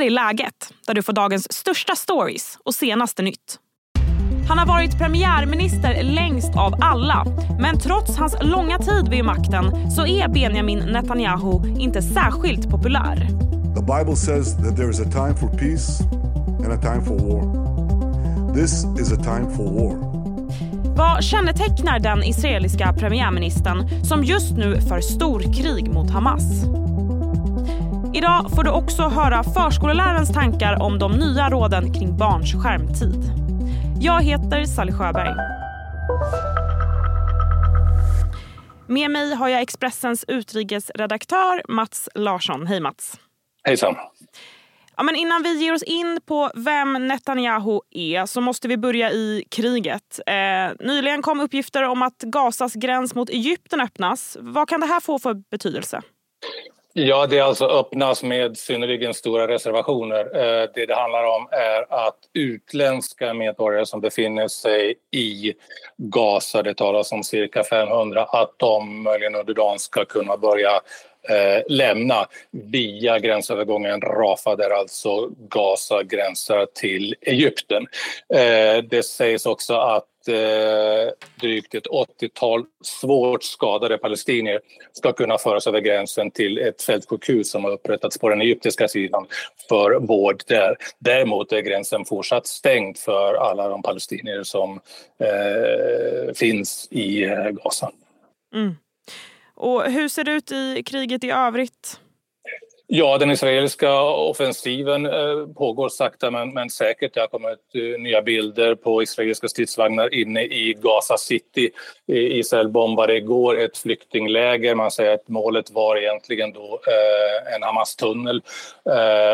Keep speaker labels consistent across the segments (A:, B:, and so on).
A: här är läget, där du får dagens största stories och senaste nytt. Han har varit premiärminister längst av alla. Men trots hans långa tid vid makten så är Benjamin Netanyahu inte särskilt populär.
B: The Bible says that there is a time for peace and a time for war. This is a time for war.
A: Vad kännetecknar den israeliska premiärministern som just nu för storkrig mot Hamas? Idag får du också höra förskolelärarens tankar om de nya råden kring barns skärmtid. Jag heter Sally Sjöberg. Med mig har jag Expressens utrikesredaktör Mats Larsson. Hej Mats.
C: Hejsan.
A: Ja, men innan vi ger oss in på vem Netanyahu är så måste vi börja i kriget. Eh, nyligen kom uppgifter om att Gazas gräns mot Egypten öppnas. Vad kan det här få för betydelse?
C: Ja, det alltså öppnas med synnerligen stora reservationer. Eh, det det handlar om är att utländska medborgare som befinner sig i Gaza, det talas om cirka 500, att de möjligen under dagen ska kunna börja eh, lämna via gränsövergången Rafah där alltså Gaza gränsar till Egypten. Eh, det sägs också att eh, drygt ett 80-tal svårt skadade palestinier ska kunna föras över gränsen till ett fältsjukhus som har upprättats på den egyptiska sidan för vård där. Däremot är gränsen fortsatt stängd för alla de palestinier som eh, finns i eh, Gaza. Mm.
A: Och hur ser det ut i kriget i övrigt?
C: Ja, den israeliska offensiven eh, pågår sakta men, men säkert. Det har kommit eh, nya bilder på israeliska stridsvagnar inne i Gaza City. Israel bombade igår ett flyktingläger. Man säger att målet var egentligen då eh, en Hamas-tunnel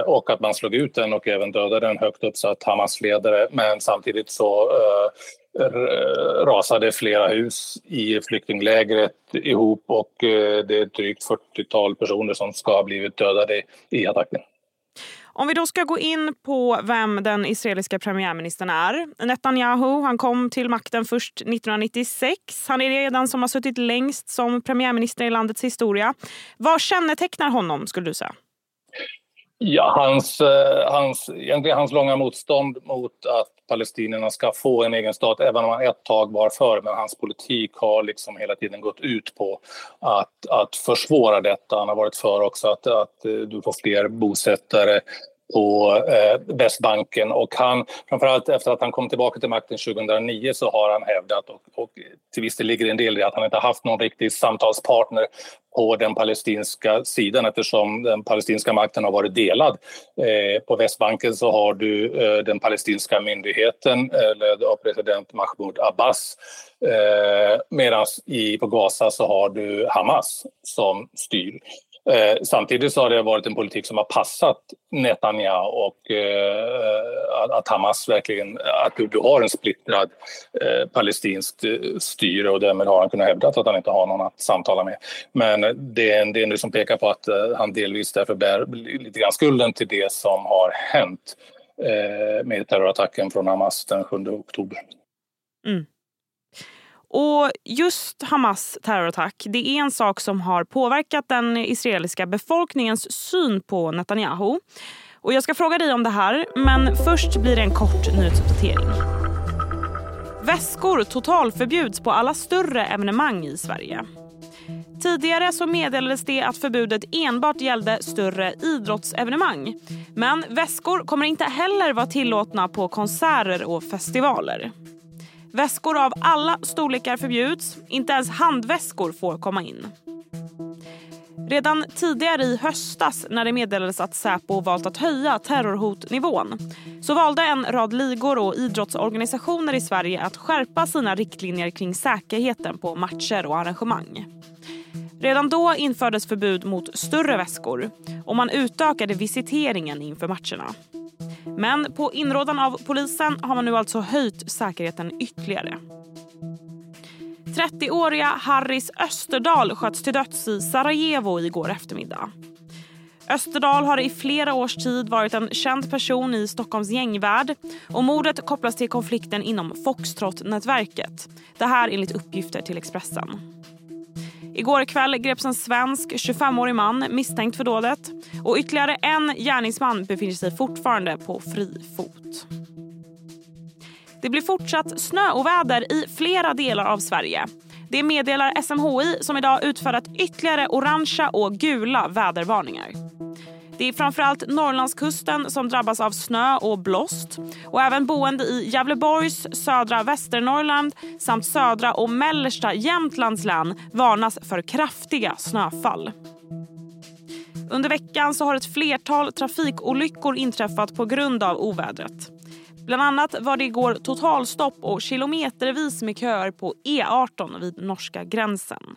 C: och att man slog ut den och även dödade en högt uppsatt Hamas-ledare. Men samtidigt så Eh, rasade flera hus i flyktinglägret ihop och eh, det är drygt 40-tal personer som ska ha blivit dödade i attacken.
A: Om vi då ska gå in på vem den israeliska premiärministern är. Netanyahu han kom till makten först 1996. Han är den som har suttit längst som premiärminister i landets historia. Vad kännetecknar honom skulle du säga?
C: Ja, hans, eh, hans, egentligen hans långa motstånd mot att palestinierna ska få en egen stat, även om han ett tag var för. Men hans politik har liksom hela tiden gått ut på att, att försvåra detta. Han har varit för också att, att eh, du får fler bosättare på eh, Västbanken och han, framförallt efter att han kom tillbaka till makten 2009 så har han hävdat och, och till viss del ligger en del i att han inte haft någon riktig samtalspartner på den palestinska sidan eftersom den palestinska makten har varit delad. Eh, på Västbanken så har du eh, den palestinska myndigheten eh, ledd av president Mahmoud Abbas eh, medan på Gaza så har du Hamas som styr. Eh, samtidigt så har det varit en politik som har passat Netanyahu och eh, att Hamas verkligen, att du, du har en splittrad eh, palestinskt eh, styre och därmed har han kunnat hävda att han inte har någon att samtala med. Men det är en del som pekar på att eh, han delvis därför bär lite grann skulden till det som har hänt eh, med terrorattacken från Hamas den 7 oktober. Mm.
A: Och just Hamas terrorattack det är en sak som har påverkat den israeliska befolkningens syn på Netanyahu. Och jag ska fråga dig om det här, men först blir det en kort nyhetsuppdatering. Väskor totalförbjuds på alla större evenemang i Sverige. Tidigare så meddelades det att förbudet enbart gällde större idrottsevenemang. Men väskor kommer inte heller vara tillåtna på konserter och festivaler. Väskor av alla storlekar förbjuds. Inte ens handväskor får komma in. Redan tidigare i höstas när det meddelades att Säpo valt att höja terrorhotnivån så valde en rad ligor och idrottsorganisationer i Sverige att skärpa sina riktlinjer kring säkerheten på matcher och arrangemang. Redan då infördes förbud mot större väskor och man utökade visiteringen inför matcherna. Men på inrådan av polisen har man nu alltså höjt säkerheten ytterligare. 30-åriga Harris Österdal sköts till döds i Sarajevo igår eftermiddag. Österdal har i flera års tid varit en känd person i Stockholms gängvärld och mordet kopplas till konflikten inom Foxtrot-nätverket. Det här enligt uppgifter till Expressen. Igår kväll greps en svensk 25-årig man misstänkt för dådet. Och ytterligare en gärningsman befinner sig fortfarande på fri fot. Det blir fortsatt snöoväder i flera delar av Sverige. Det meddelar SMHI som idag utfärdat ytterligare orangea och gula vädervarningar. Det är framförallt Norrlandskusten som drabbas av snö och blåst. Och även boende i Gävleborgs, södra Västernorrland samt södra och mellersta Jämtlands län varnas för kraftiga snöfall. Under veckan så har ett flertal trafikolyckor inträffat på grund av ovädret. Bland annat var det igår totalstopp och kilometervis med köer på E18 vid norska gränsen.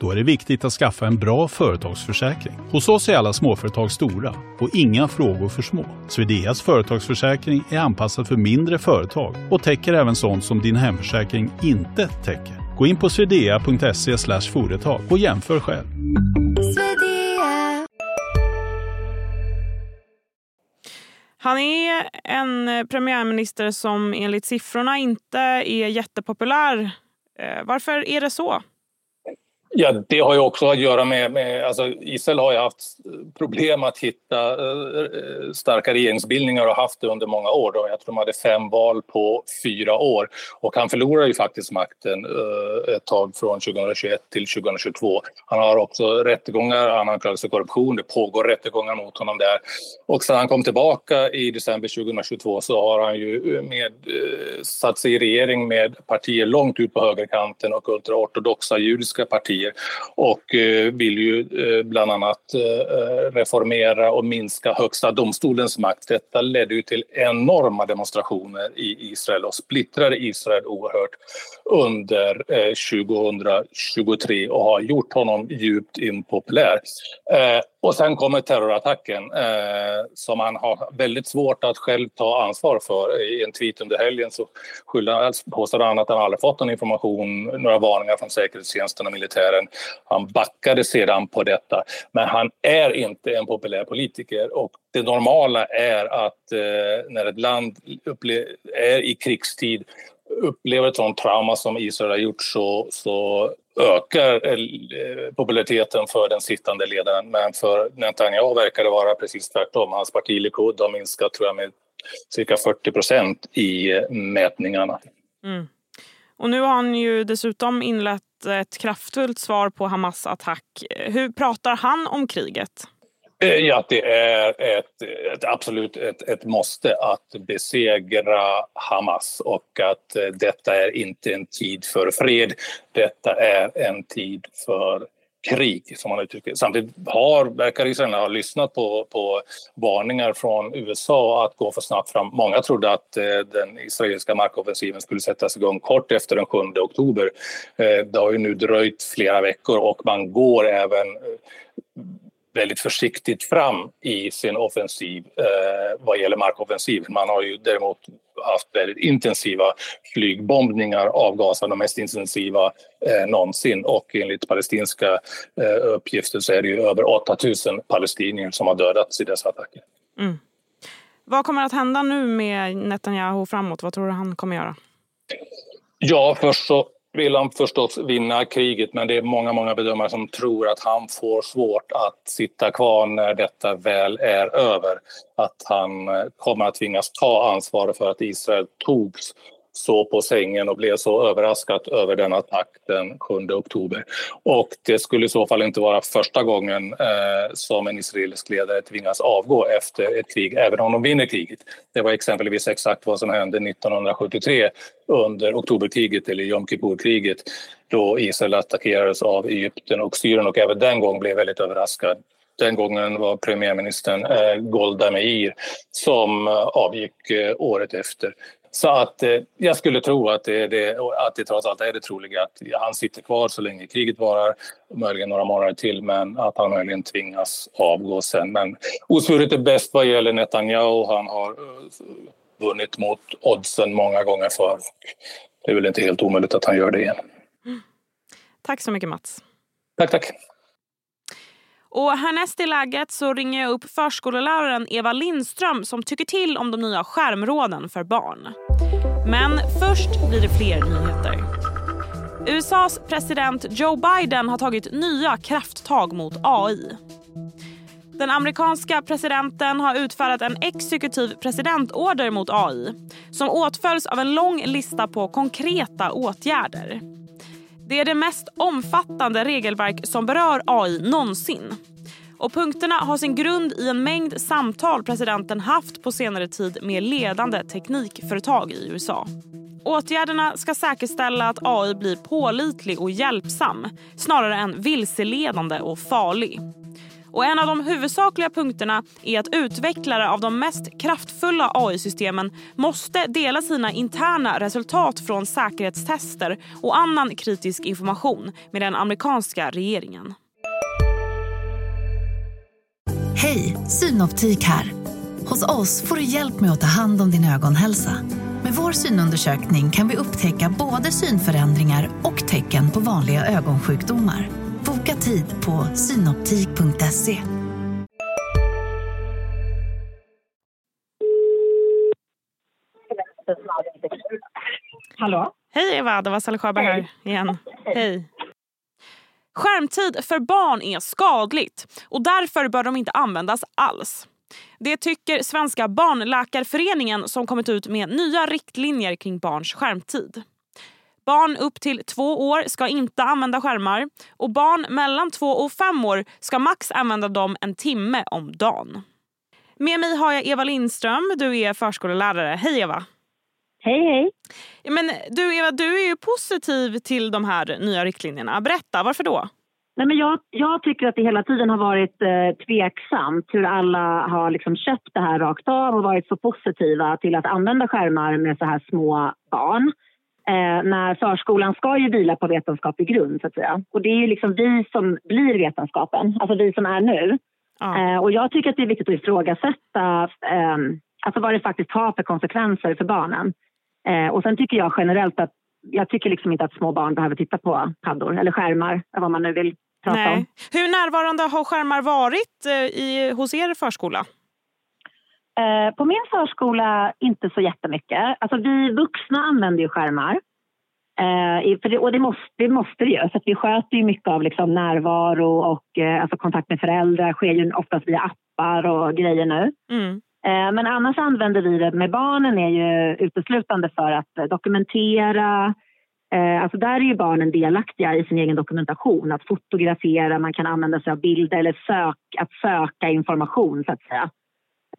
D: Då är det viktigt att skaffa en bra företagsförsäkring. Hos oss är alla småföretag stora och inga frågor för små. Swedeas företagsförsäkring är anpassad för mindre företag och täcker även sånt som din hemförsäkring inte täcker. Gå in på swedea.se företag och jämför själv.
A: Han är en premiärminister som enligt siffrorna inte är jättepopulär. Eh, varför är det så?
C: Ja, det har ju också att göra med, med alltså Israel har ju haft problem att hitta eh, eh, starka regeringsbildningar och haft det under många år. Då. Jag tror de hade fem val på fyra år och han förlorade ju faktiskt makten eh, ett tag från 2021 till 2022. Han har också rättegångar, han anklagas för korruption, det pågår rättegångar mot honom där. Och sen han kom tillbaka i december 2022 så har han ju eh, med, eh, satt sig i regering med partier långt ut på högerkanten och ultraortodoxa judiska partier partier och eh, vill ju eh, bland annat eh, reformera och minska Högsta domstolens makt. Detta ledde ju till enorma demonstrationer i Israel och splittrade Israel oerhört under 2023 och har gjort honom djupt impopulär. Och sen kommer terrorattacken eh, som han har väldigt svårt att själv ta ansvar för. I en tweet under helgen så skyller han, han att han aldrig fått någon information, några varningar från säkerhetstjänsten och militären. Han backade sedan på detta. Men han är inte en populär politiker och det normala är att eh, när ett land är i krigstid upplever ett sånt trauma som Israel har gjort så, så ökar eh, populariteten för den sittande ledaren. Men för Netanyahu verkar det vara precis tvärtom. Hans parti Likud har minskat tror jag, med cirka 40 procent i eh, mätningarna. Mm.
A: Och nu har han ju dessutom inlett ett kraftfullt svar på Hamas attack. Hur pratar han om kriget?
C: Eh, ja, det är ett, ett absolut ett, ett, måste att besegra Hamas och att eh, detta är inte en tid för fred. Detta är en tid för krig, som man uttrycker Samtidigt har, verkar Israel ha lyssnat på, på varningar från USA att gå för snabbt fram. Många trodde att eh, den israeliska markoffensiven skulle sättas igång kort efter den 7 oktober. Eh, det har ju nu dröjt flera veckor och man går även eh, väldigt försiktigt fram i sin offensiv eh, vad gäller markoffensiv. Man har ju däremot haft väldigt intensiva flygbombningar av Gaza, de mest intensiva eh, någonsin. Och enligt palestinska eh, uppgifter så är det ju över 8000 palestinier som har dödats i dessa attacker. Mm.
A: Vad kommer att hända nu med Netanyahu framåt? Vad tror du han kommer göra?
C: Ja, först så vill han förstås vinna kriget men det är många, många bedömare som tror att han får svårt att sitta kvar när detta väl är över. Att han eh, kommer att tvingas ta ansvar för att Israel togs så på sängen och blev så överraskad över den attack den 7 oktober. Och det skulle i så fall inte vara första gången eh, som en israelisk ledare tvingas avgå efter ett krig, även om de vinner kriget. Det var exempelvis exakt vad som hände 1973 under oktoberkriget eller Jom Kippur-kriget då Israel attackerades av Egypten och Syrien och även den gången blev väldigt överraskad den gången var premiärministern eh, Golda Meir som eh, avgick eh, året efter. Så att eh, jag skulle tro att det, det, att det trots allt är det troliga att han sitter kvar så länge kriget varar, möjligen några månader till, men att han möjligen tvingas avgå sen. Men osvuret är bäst vad gäller Netanyahu. Han har vunnit mot oddsen många gånger förr. Det är väl inte helt omöjligt att han gör det igen.
A: Tack så mycket Mats.
C: Tack, tack.
A: Och härnäst i läget så ringer jag upp förskolläraren Eva Lindström som tycker till om de nya skärmråden för barn. Men först blir det fler nyheter. USAs president Joe Biden har tagit nya krafttag mot AI. Den amerikanska presidenten har utfärdat en exekutiv presidentorder mot AI som åtföljs av en lång lista på konkreta åtgärder. Det är det mest omfattande regelverk som berör AI någonsin. Och punkterna har sin grund i en mängd samtal presidenten haft på senare tid med ledande teknikföretag i USA. Åtgärderna ska säkerställa att AI blir pålitlig och hjälpsam snarare än vilseledande och farlig. Och en av de huvudsakliga punkterna är att utvecklare av de mest kraftfulla AI-systemen måste dela sina interna resultat från säkerhetstester och annan kritisk information med den amerikanska regeringen.
E: Hej, Synoptik här. Hos oss får du hjälp med att ta hand om din ögonhälsa. Med vår synundersökning kan vi upptäcka både synförändringar och tecken på vanliga ögonsjukdomar. Boka tid på synoptik.se.
F: Hallå?
A: Hej Eva, det var Sally Sjöberg här igen. Hej. Skärmtid för barn är skadligt och därför bör de inte användas alls. Det tycker Svenska barnläkarföreningen som kommit ut med nya riktlinjer kring barns skärmtid. Barn upp till två år ska inte använda skärmar och barn mellan två och fem år ska max använda dem en timme om dagen. Med mig har jag Eva Lindström, du är förskollärare. Hej Eva!
F: Hej, hej.
A: Men du Eva, du är ju positiv till de här nya riktlinjerna. Berätta, varför då?
F: Nej, men jag, jag tycker att det hela tiden har varit eh, tveksamt hur alla har liksom köpt det här rakt av och varit så positiva till att använda skärmar med så här små barn. Eh, när förskolan ska ju vila på vetenskaplig grund, så att säga. Och det är ju liksom vi som blir vetenskapen, alltså vi som är nu.
A: Ja.
F: Eh, och jag tycker att det är viktigt att ifrågasätta eh, alltså vad det faktiskt har för konsekvenser för barnen. Eh, och sen tycker jag generellt att jag tycker liksom inte att små barn behöver titta på paddor eller skärmar, eller vad man nu vill prata
A: Nej.
F: om.
A: Hur närvarande har skärmar varit eh, i, hos er förskola?
F: Eh, på min förskola inte så jättemycket. Alltså vi vuxna använder ju skärmar. Eh, för det, och det måste, det måste det ju. Så att vi sköter ju mycket av liksom närvaro och eh, alltså kontakt med föräldrar sker ju oftast via appar och grejer nu.
A: Mm.
F: Eh, Men annars använder vi det med barnen är ju uteslutande för att dokumentera. Eh, Alltså där är ju barnen delaktiga i sin egen dokumentation. Att fotografera, man kan använda sig av bilder eller sök, att söka information så att säga.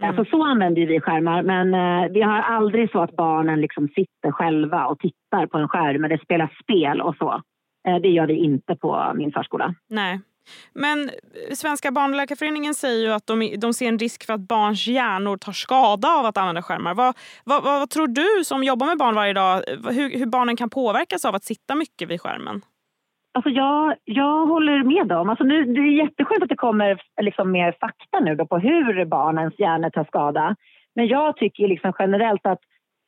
A: Mm.
F: Alltså så använder vi skärmar men eh, vi har aldrig så att barnen liksom sitter själva och tittar på en skärm eller spelar spel och så. Eh, Det gör vi inte på min förskola.
A: Nej. Men eh, Svenska barnläkarföreningen säger ju att de, de ser en risk för att barns hjärnor tar skada av att använda skärmar. Vad, vad, vad, tror du som jobbar med barn varje dag, eh, hur, hur barnen kan påverkas av att sitta mycket vid skärmen?
F: Alltså jag, jag håller med dem. Alltså nu, det är jätteskönt att det kommer liksom mer fakta nu då på hur barnens hjärnor tar skada. Men jag tycker liksom generellt att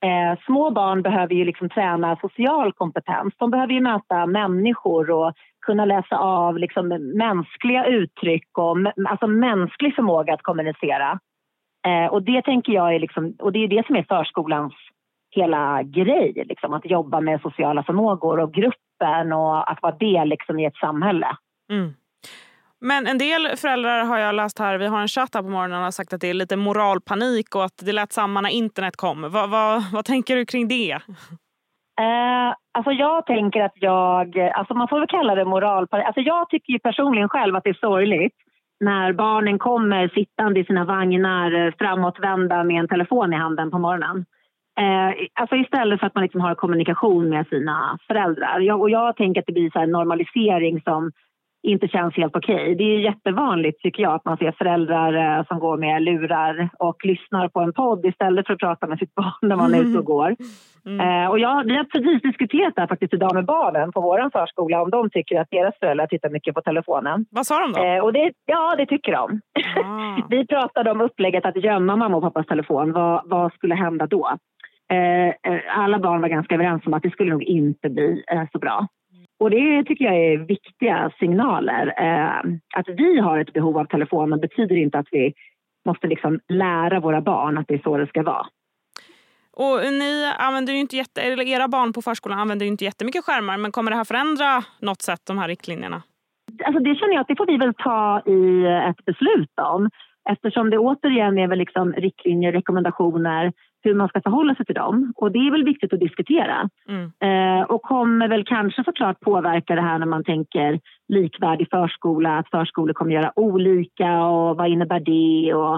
F: eh, små barn behöver ju liksom träna social kompetens. De behöver ju möta människor och kunna läsa av liksom mänskliga uttryck och alltså mänsklig förmåga att kommunicera. Eh, och det tänker jag är liksom, och det är det som är förskolans hela grej, liksom, att jobba med sociala förmågor och gruppen och att vara del liksom, i ett samhälle.
A: Mm. Men en del föräldrar har jag läst här, vi har en chatt här på morgonen och har sagt att det är lite moralpanik och att det lät samma när internet kom. Vad, vad, vad tänker du kring det?
F: Eh, alltså jag tänker att jag, alltså man får väl kalla det moralpanik. Alltså jag tycker ju personligen själv att det är sorgligt när barnen kommer sittande i sina vagnar eh, framåtvända med en telefon i handen på morgonen. Eh, alltså istället för att man liksom har kommunikation med sina föräldrar. Jag, och jag tänker att det blir så här normalisering som inte känns helt okej. Okay. Det är jättevanligt tycker jag att man ser föräldrar eh, som går med lurar och lyssnar på en podd istället för att prata med sitt barn när man är ute och går. Mm. Eh, och jag, vi har precis diskuterat det här faktiskt idag med barnen på vår förskola om de tycker att deras föräldrar tittar mycket på telefonen.
A: Vad sa de då?
F: Eh, och det, ja, det tycker de. Ah. vi pratade om upplägget att gömma mamma och pappas telefon. Vad, vad skulle hända då? Eh, eh, alla barn var ganska överens om att det skulle nog inte bli eh, så bra. Och det tycker jag är viktiga signaler. Att vi har ett behov av telefonen betyder inte att vi måste liksom lära våra barn att det är så det ska vara.
A: Och ni använder inte jätte, eller era barn på förskolan använder ju inte jättemycket skärmar men kommer det här förändra något sätt, de här riktlinjerna?
F: Alltså det känner jag att det får vi väl ta i ett beslut om eftersom det återigen är väl liksom riktlinjer, rekommendationer hur man ska förhålla sig till dem. Och det är väl viktigt att diskutera. Mm. Eh, och kommer väl kanske såklart påverka det här när man tänker likvärdig förskola, att förskolor kommer göra olika och vad innebär det? Och,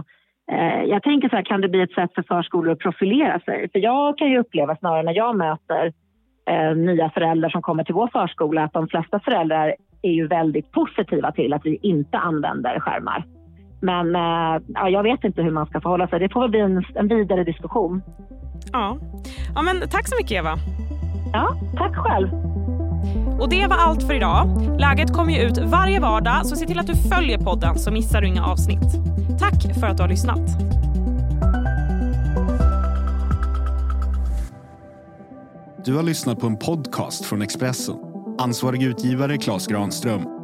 F: eh, jag tänker så här, kan det bli ett sätt för förskolor att profilera sig? För jag kan ju uppleva snarare när jag möter eh, nya föräldrar som kommer till vår förskola att de flesta föräldrar är ju väldigt positiva till att vi inte använder skärmar. Men eh, ja, jag vet inte hur man ska förhålla sig. Det får väl bli en, en vidare diskussion.
A: Ja. ja, men tack så mycket Eva.
F: Ja, tack själv.
A: Och det var allt för idag. Läget kommer ju ut varje vardag så se till att du följer podden så missar du inga avsnitt. Tack för att du har lyssnat.
G: Du har lyssnat på en podcast från Expressen. Ansvarig utgivare Klas Granström